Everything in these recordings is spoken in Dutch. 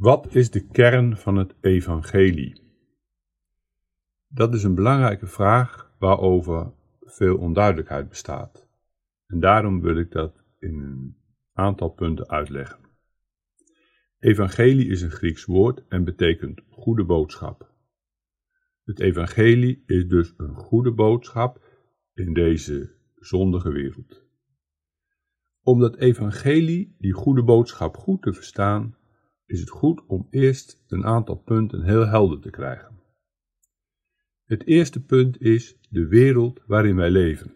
Wat is de kern van het evangelie? Dat is een belangrijke vraag waarover veel onduidelijkheid bestaat. En daarom wil ik dat in een aantal punten uitleggen. Evangelie is een Grieks woord en betekent goede boodschap. Het evangelie is dus een goede boodschap in deze zondige wereld. Om dat evangelie, die goede boodschap, goed te verstaan, is het goed om eerst een aantal punten heel helder te krijgen. Het eerste punt is de wereld waarin wij leven.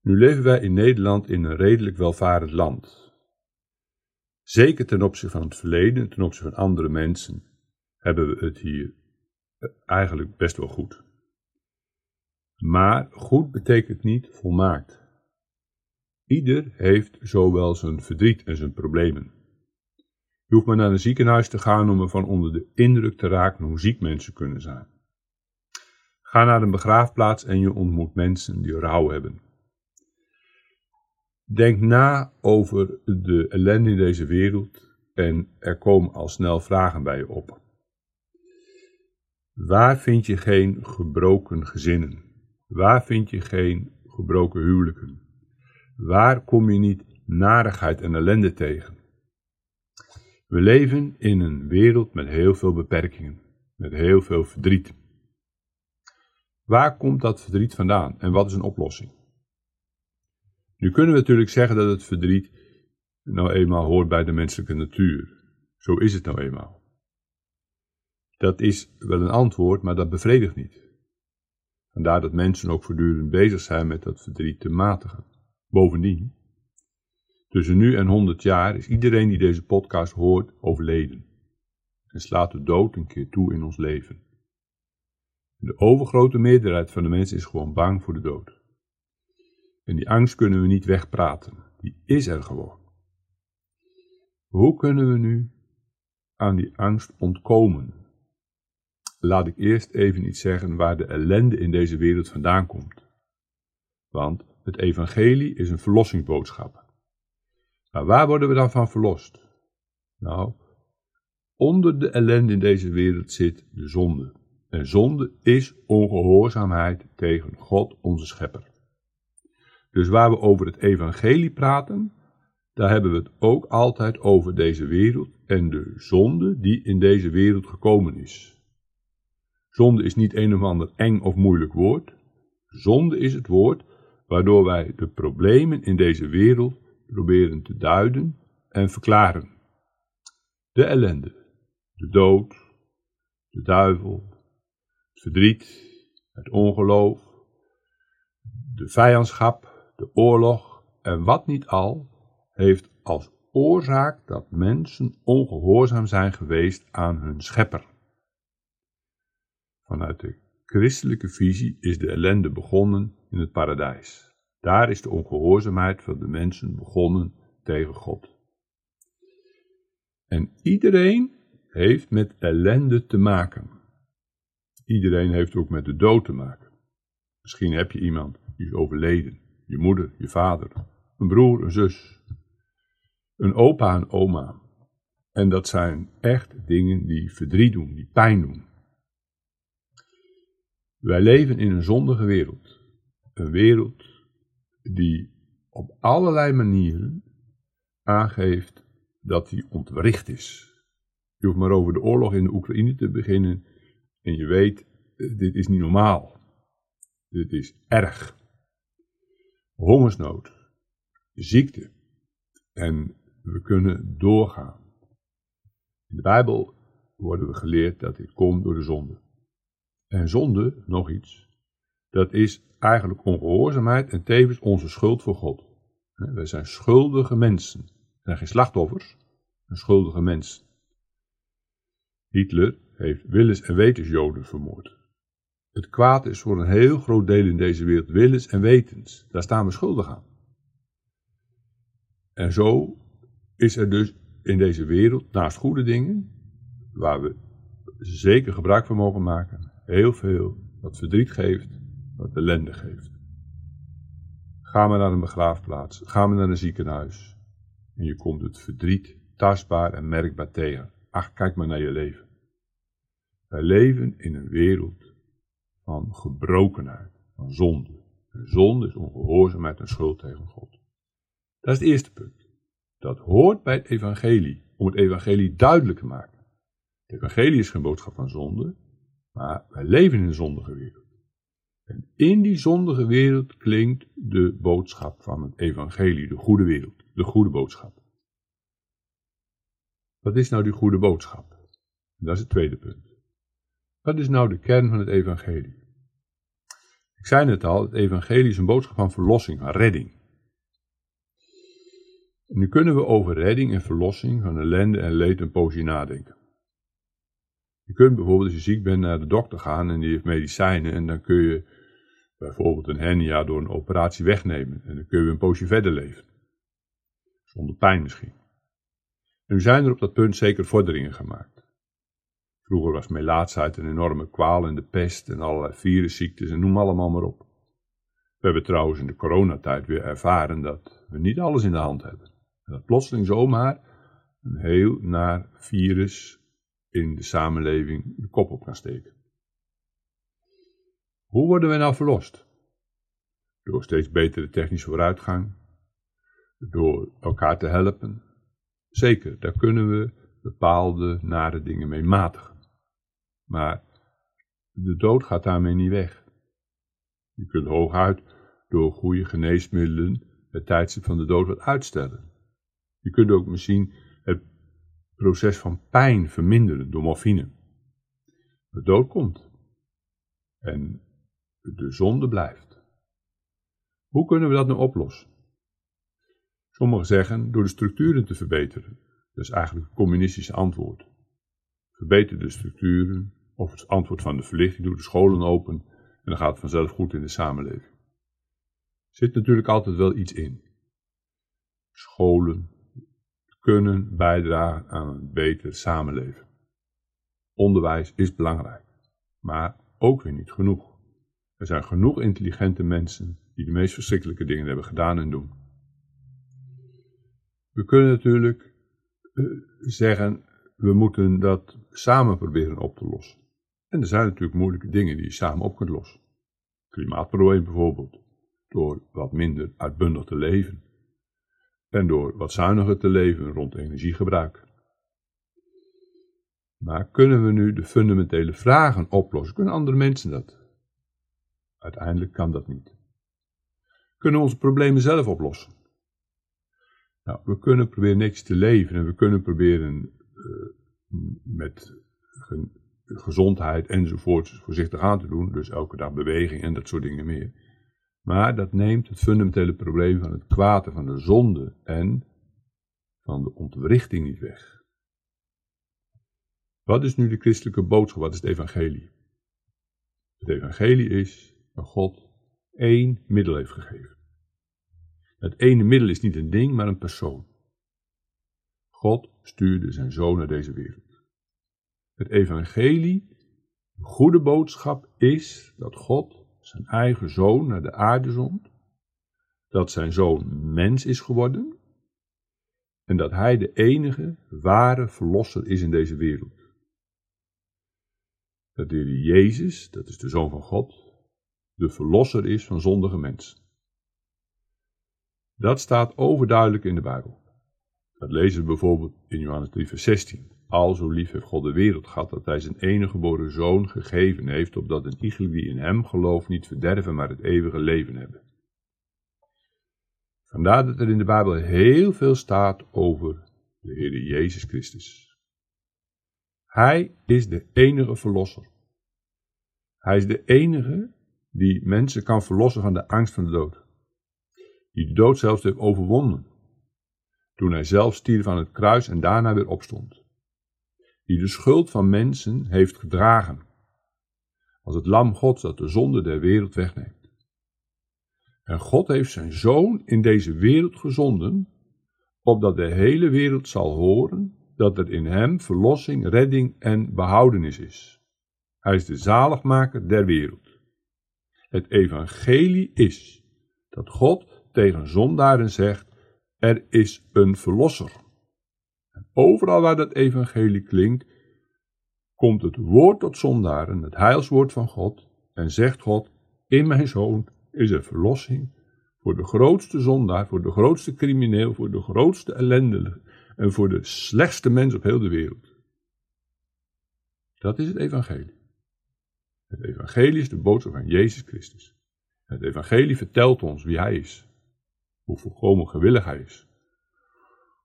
Nu leven wij in Nederland in een redelijk welvarend land. Zeker ten opzichte van het verleden, ten opzichte van andere mensen, hebben we het hier eigenlijk best wel goed. Maar goed betekent niet volmaakt. Ieder heeft zowel zijn verdriet en zijn problemen. Je hoeft maar naar een ziekenhuis te gaan om ervan onder de indruk te raken hoe ziek mensen kunnen zijn. Ga naar een begraafplaats en je ontmoet mensen die rouw hebben. Denk na over de ellende in deze wereld en er komen al snel vragen bij je op. Waar vind je geen gebroken gezinnen? Waar vind je geen gebroken huwelijken? Waar kom je niet narigheid en ellende tegen? We leven in een wereld met heel veel beperkingen, met heel veel verdriet. Waar komt dat verdriet vandaan en wat is een oplossing? Nu kunnen we natuurlijk zeggen dat het verdriet nou eenmaal hoort bij de menselijke natuur. Zo is het nou eenmaal. Dat is wel een antwoord, maar dat bevredigt niet. Vandaar dat mensen ook voortdurend bezig zijn met dat verdriet te matigen. Bovendien, tussen nu en 100 jaar is iedereen die deze podcast hoort overleden. En slaat de dood een keer toe in ons leven. De overgrote meerderheid van de mensen is gewoon bang voor de dood. En die angst kunnen we niet wegpraten. Die is er gewoon. Hoe kunnen we nu aan die angst ontkomen? Laat ik eerst even iets zeggen waar de ellende in deze wereld vandaan komt. Want het evangelie is een verlossingsboodschap. Maar waar worden we dan van verlost? Nou, onder de ellende in deze wereld zit de zonde. En zonde is ongehoorzaamheid tegen God, onze schepper. Dus waar we over het evangelie praten, daar hebben we het ook altijd over deze wereld en de zonde die in deze wereld gekomen is. Zonde is niet een of ander eng of moeilijk woord. Zonde is het woord waardoor wij de problemen in deze wereld proberen te duiden en verklaren. De ellende, de dood, de duivel, het verdriet, het ongeloof, de vijandschap, de oorlog en wat niet al, heeft als oorzaak dat mensen ongehoorzaam zijn geweest aan hun schepper. Vanuit de christelijke visie is de ellende begonnen in het paradijs. Daar is de ongehoorzaamheid van de mensen begonnen tegen God. En iedereen heeft met ellende te maken. Iedereen heeft ook met de dood te maken. Misschien heb je iemand die is overleden. Je moeder, je vader, een broer, een zus, een opa, een oma. En dat zijn echt dingen die verdriet doen, die pijn doen. Wij leven in een zondige wereld. Een wereld die op allerlei manieren aangeeft dat hij ontwricht is. Je hoeft maar over de oorlog in de Oekraïne te beginnen en je weet, eh, dit is niet normaal. Dit is erg. Hongersnood, ziekte en we kunnen doorgaan. In de Bijbel worden we geleerd dat dit komt door de zonde. En zonde, nog iets, dat is eigenlijk ongehoorzaamheid en tevens onze schuld voor God. Wij zijn schuldige mensen. We zijn geen slachtoffers, een schuldige mens. Hitler heeft willens en wetens Joden vermoord. Het kwaad is voor een heel groot deel in deze wereld willens en wetens. Daar staan we schuldig aan. En zo is er dus in deze wereld, naast goede dingen, waar we zeker gebruik van mogen maken, heel veel wat verdriet geeft, wat ellende geeft. Ga maar naar een begraafplaats, ga maar naar een ziekenhuis en je komt het verdriet tastbaar en merkbaar tegen. Ach, kijk maar naar je leven. Wij leven in een wereld van gebrokenheid, van zonde. En zonde is ongehoorzaamheid en schuld tegen God. Dat is het eerste punt. Dat hoort bij het evangelie, om het evangelie duidelijk te maken. Het evangelie is geen boodschap van zonde, maar wij leven in een zondige wereld. En in die zondige wereld klinkt de boodschap van het evangelie, de goede wereld, de goede boodschap. Wat is nou die goede boodschap? Dat is het tweede punt. Wat is nou de kern van het evangelie? Ik zei net al, het evangelie is een boodschap van verlossing, van redding. nu kunnen we over redding en verlossing van ellende en leed een poosje nadenken. Je kunt bijvoorbeeld als je ziek bent naar de dokter gaan en die heeft medicijnen en dan kun je bijvoorbeeld een hernia door een operatie wegnemen en dan kun je een poosje verder leven. Zonder pijn misschien. En nu zijn er op dat punt zeker vorderingen gemaakt. Vroeger was melaatsheid een enorme kwaal en de pest en allerlei virusziektes en noem allemaal maar op. We hebben trouwens in de coronatijd weer ervaren dat we niet alles in de hand hebben. En dat plotseling zomaar een heel naar virus in de samenleving de kop op kan steken. Hoe worden we nou verlost? Door steeds betere technische vooruitgang, door elkaar te helpen. Zeker, daar kunnen we bepaalde nare dingen mee matigen. Maar de dood gaat daarmee niet weg. Je kunt hooguit door goede geneesmiddelen het tijdstip van de dood wat uitstellen. Je kunt ook misschien het proces van pijn verminderen door morfine. De dood komt. En de zonde blijft. Hoe kunnen we dat nou oplossen? Sommigen zeggen door de structuren te verbeteren. Dat is eigenlijk het communistische antwoord. Verbeter de structuren, of het antwoord van de verlichting, doe de scholen open en dan gaat het vanzelf goed in de samenleving. Er zit natuurlijk altijd wel iets in. Scholen kunnen bijdragen aan een beter samenleven. Onderwijs is belangrijk, maar ook weer niet genoeg. Er zijn genoeg intelligente mensen die de meest verschrikkelijke dingen hebben gedaan en doen. We kunnen natuurlijk eh, zeggen, we moeten dat samen proberen op te lossen. En er zijn natuurlijk moeilijke dingen die je samen op kunt lossen. Klimaatprobleem bijvoorbeeld, door wat minder uitbundig te leven. En door wat zuiniger te leven rond energiegebruik. Maar kunnen we nu de fundamentele vragen oplossen? Kunnen andere mensen dat? Uiteindelijk kan dat niet. Kunnen we onze problemen zelf oplossen? Nou, we kunnen proberen niks te leven en we kunnen proberen uh, met gezondheid enzovoort voorzichtig aan te doen, dus elke dag beweging en dat soort dingen meer. Maar dat neemt het fundamentele probleem van het kwaad en van de zonde en van de ontwrichting niet weg. Wat is nu de christelijke boodschap? Wat is het evangelie? Het evangelie is dat God één middel heeft gegeven. Het ene middel is niet een ding, maar een persoon. God stuurde zijn zoon naar deze wereld. Het evangelie, de goede boodschap is dat God zijn eigen zoon naar de aarde zond, dat zijn zoon mens is geworden en dat hij de enige ware verlosser is in deze wereld. Dat de Jezus, dat is de zoon van God, de verlosser is van zondige mensen. Dat staat overduidelijk in de Bijbel. Dat lezen we bijvoorbeeld in Johannes 3, vers 16. Al zo lief heeft God de wereld gehad dat hij zijn enige geboren zoon gegeven heeft, opdat een iegelijk die in hem gelooft niet verderven, maar het eeuwige leven hebben. Vandaar dat er in de Bijbel heel veel staat over de Heer Jezus Christus. Hij is de enige verlosser. Hij is de enige die mensen kan verlossen van de angst van de dood. Die de dood zelfs heeft overwonnen. Toen hij zelf stierf aan het kruis en daarna weer opstond die de schuld van mensen heeft gedragen, als het lam Gods dat de zonde der wereld wegneemt. En God heeft zijn zoon in deze wereld gezonden, opdat de hele wereld zal horen dat er in hem verlossing, redding en behoudenis is. Hij is de zaligmaker der wereld. Het evangelie is dat God tegen zondaren zegt, er is een verlosser. En overal waar dat evangelie klinkt, komt het woord tot zondaren, het heilswoord van God, en zegt God, in mijn zoon is er verlossing voor de grootste zondaar, voor de grootste crimineel, voor de grootste ellendelige en voor de slechtste mens op heel de wereld. Dat is het evangelie. Het evangelie is de boodschap van Jezus Christus. Het evangelie vertelt ons wie hij is, hoe volkomen gewillig hij is,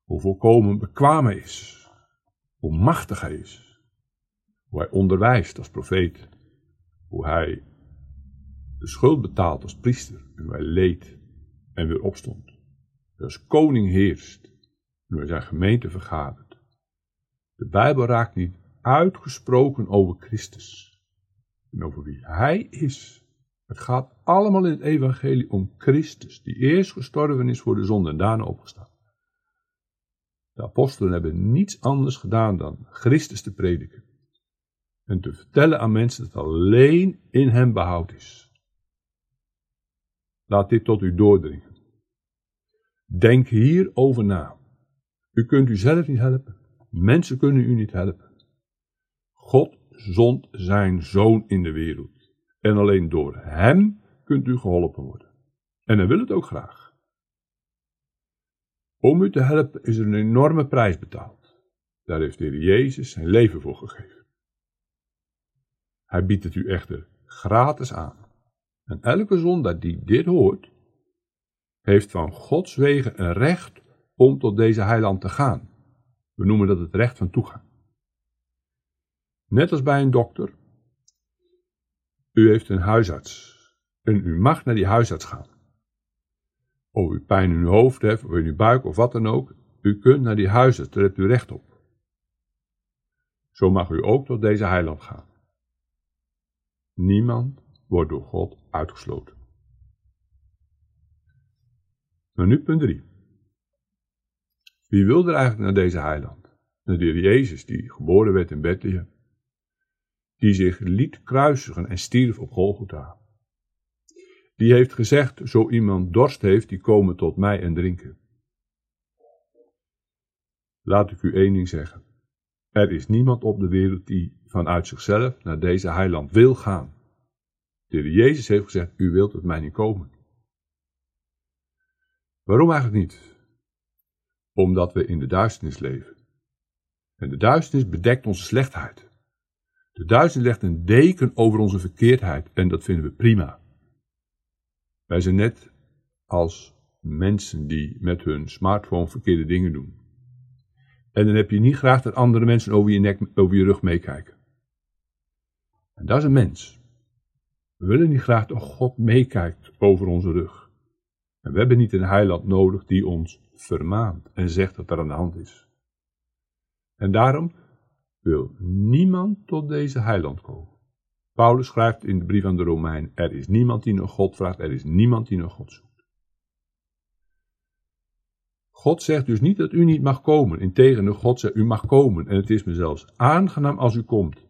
hoe volkomen bekwaam hij is, hoe machtig hij is, hoe hij onderwijst als profeet, hoe hij de schuld betaalt als priester en hoe hij leed en weer opstond. Als koning heerst en hij zijn gemeente vergadert. De Bijbel raakt niet uitgesproken over Christus en over wie hij is. Het gaat allemaal in het evangelie om Christus, die eerst gestorven is voor de zonde en daarna opgestaan. De apostelen hebben niets anders gedaan dan Christus te prediken en te vertellen aan mensen dat alleen in hem behoud is. Laat dit tot u doordringen. Denk hierover na. U kunt u zelf niet helpen. Mensen kunnen u niet helpen. God zond zijn zoon in de wereld. En alleen door hem kunt u geholpen worden. En hij wil het ook graag. Om u te helpen is er een enorme prijs betaald. Daar heeft de Heer Jezus zijn leven voor gegeven. Hij biedt het u echter gratis aan. En elke zondaar die dit hoort, heeft van Gods wegen een recht om tot deze heiland te gaan. We noemen dat het recht van toegang. Net als bij een dokter. U heeft een huisarts en u mag naar die huisarts gaan. Of u pijn in uw hoofd heeft, of in uw buik, of wat dan ook. U kunt naar die huisarts, daar hebt u recht op. Zo mag u ook tot deze heiland gaan. Niemand wordt door God uitgesloten. Maar nu punt 3. Wie wilde er eigenlijk naar deze heiland? Naar de Jezus, die geboren werd in Bethlehem. Die zich liet kruisigen en stierf op Golgotha. Die heeft gezegd, zo iemand dorst heeft, die komen tot mij en drinken. Laat ik u één ding zeggen. Er is niemand op de wereld die vanuit zichzelf naar deze heiland wil gaan. De Jezus heeft gezegd, u wilt tot mij niet komen. Waarom eigenlijk niet? Omdat we in de duisternis leven. En de duisternis bedekt onze slechtheid. De duisternis legt een deken over onze verkeerdheid en dat vinden we prima. Wij zijn net als mensen die met hun smartphone verkeerde dingen doen. En dan heb je niet graag dat andere mensen over je, nek, over je rug meekijken. En dat is een mens. We willen niet graag dat God meekijkt over onze rug. En we hebben niet een heiland nodig die ons vermaant en zegt dat er aan de hand is. En daarom wil niemand tot deze heiland komen. Paulus schrijft in de brief aan de Romein: Er is niemand die naar God vraagt, er is niemand die naar God zoekt. God zegt dus niet dat u niet mag komen. Integendeel, God zegt u mag komen. En het is me zelfs aangenaam als u komt.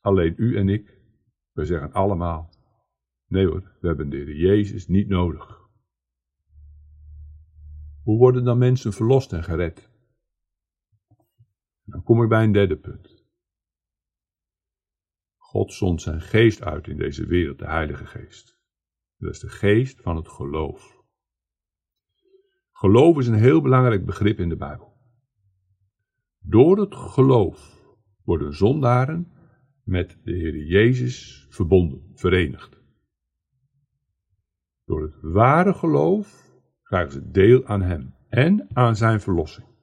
Alleen u en ik, we zeggen allemaal: Nee hoor, we hebben de Jezus niet nodig. Hoe worden dan mensen verlost en gered? Dan kom ik bij een derde punt. God zond zijn geest uit in deze wereld, de Heilige Geest. Dat is de geest van het geloof. Geloof is een heel belangrijk begrip in de Bijbel. Door het geloof worden zondaren met de Heer Jezus verbonden, verenigd. Door het ware geloof krijgen ze deel aan Hem en aan Zijn verlossing.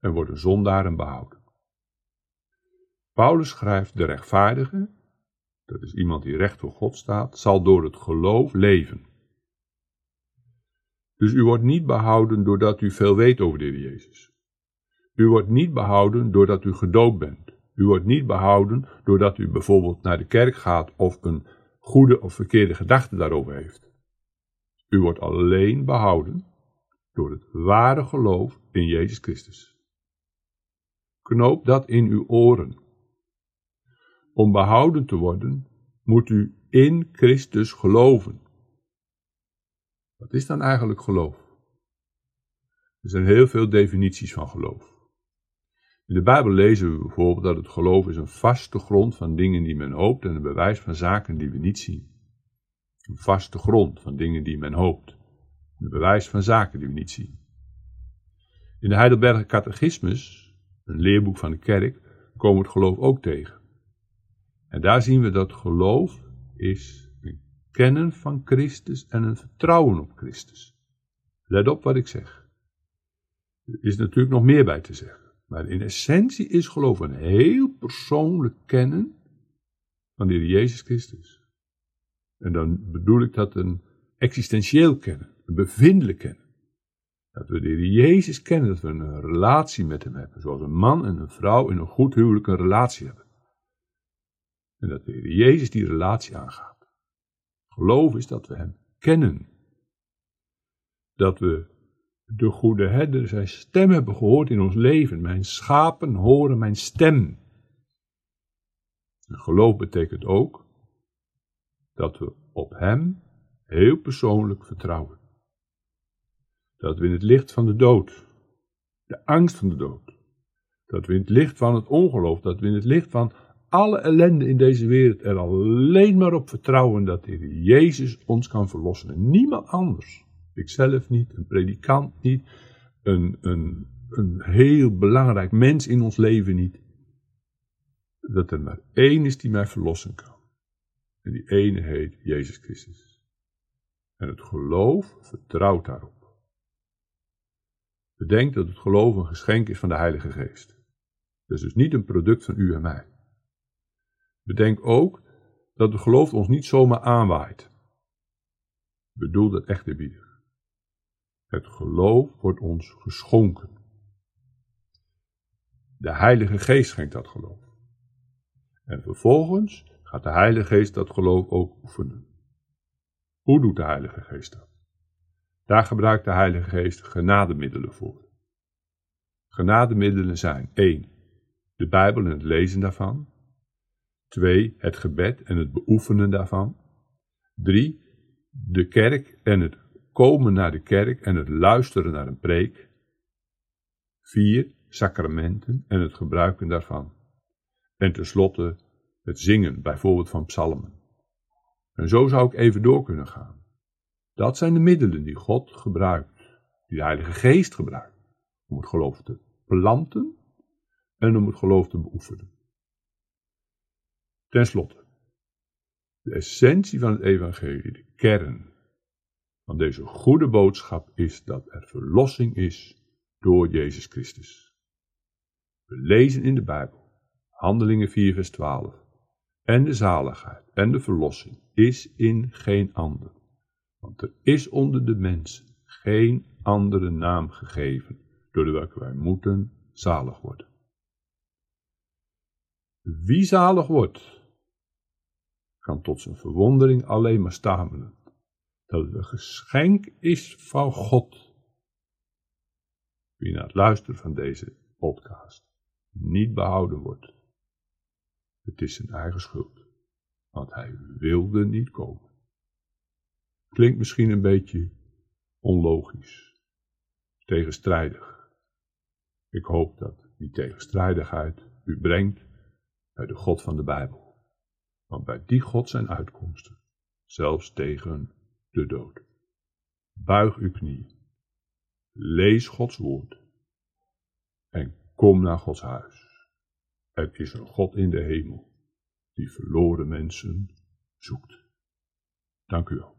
En worden zondaren behouden. Paulus schrijft: De rechtvaardige, dat is iemand die recht voor God staat, zal door het geloof leven. Dus u wordt niet behouden doordat u veel weet over de Heer Jezus. U wordt niet behouden doordat u gedoopt bent. U wordt niet behouden doordat u bijvoorbeeld naar de kerk gaat of een goede of verkeerde gedachte daarover heeft. U wordt alleen behouden door het ware geloof in Jezus Christus. Knoop dat in uw oren. Om behouden te worden, moet u in Christus geloven. Wat is dan eigenlijk geloof? Er zijn heel veel definities van geloof. In de Bijbel lezen we bijvoorbeeld dat het geloof is een vaste grond van dingen die men hoopt en een bewijs van zaken die we niet zien. Een vaste grond van dingen die men hoopt. Een bewijs van zaken die we niet zien. In de Heidelberger Catechismus, een leerboek van de kerk, komen we het geloof ook tegen. En daar zien we dat geloof is een kennen van Christus en een vertrouwen op Christus. Let op wat ik zeg. Er is natuurlijk nog meer bij te zeggen. Maar in essentie is geloof een heel persoonlijk kennen van de Heer Jezus Christus. En dan bedoel ik dat een existentieel kennen, een bevindelijk kennen. Dat we de Heer Jezus kennen, dat we een relatie met Hem hebben. Zoals een man en een vrouw in een goed huwelijk een relatie hebben. En dat de Heer Jezus die relatie aangaat. Geloof is dat we Hem kennen. Dat we de goede herder zijn stem hebben gehoord in ons leven. Mijn schapen horen mijn stem. En geloof betekent ook dat we op Hem heel persoonlijk vertrouwen. Dat we in het licht van de dood, de angst van de dood, dat we in het licht van het ongeloof, dat we in het licht van alle ellende in deze wereld er alleen maar op vertrouwen dat de Jezus ons kan verlossen en niemand anders. Ikzelf niet, een predikant niet, een, een, een heel belangrijk mens in ons leven niet. Dat er maar één is die mij verlossen kan. En die ene heet Jezus Christus. En het geloof vertrouwt daarop. Bedenk dat het geloof een geschenk is van de Heilige Geest. Dus dus niet een product van u en mij. Bedenk ook dat het geloof ons niet zomaar aanwaait. Bedoel dat echt eerbiedig. Het geloof wordt ons geschonken. De Heilige Geest schenkt dat geloof. En vervolgens gaat de Heilige Geest dat geloof ook oefenen. Hoe doet de Heilige Geest dat? Daar gebruikt de Heilige Geest genademiddelen voor. Genademiddelen zijn 1. De Bijbel en het lezen daarvan. 2. Het gebed en het beoefenen daarvan. 3. De kerk en het komen naar de kerk en het luisteren naar een preek. 4. Sacramenten en het gebruiken daarvan. En tenslotte het zingen, bijvoorbeeld van psalmen. En zo zou ik even door kunnen gaan. Dat zijn de middelen die God gebruikt, die de Heilige Geest gebruikt, om het geloof te planten en om het geloof te beoefenen. Ten slotte, de essentie van het evangelie, de kern van deze goede boodschap is dat er verlossing is door Jezus Christus. We lezen in de Bijbel, Handelingen 4, vers 12, en de zaligheid en de verlossing is in geen ander, want er is onder de mensen geen andere naam gegeven, door de welke wij moeten zalig worden. Wie zalig wordt, kan tot zijn verwondering alleen maar stamelen dat het een geschenk is van God. Wie na het luisteren van deze podcast niet behouden wordt, het is zijn eigen schuld, want hij wilde niet komen. Klinkt misschien een beetje onlogisch, tegenstrijdig. Ik hoop dat die tegenstrijdigheid u brengt bij de God van de Bijbel. Want bij die God zijn uitkomsten, zelfs tegen de dood. Buig uw knieën. Lees Gods woord. En kom naar Gods huis. Er is een God in de hemel die verloren mensen zoekt. Dank u wel.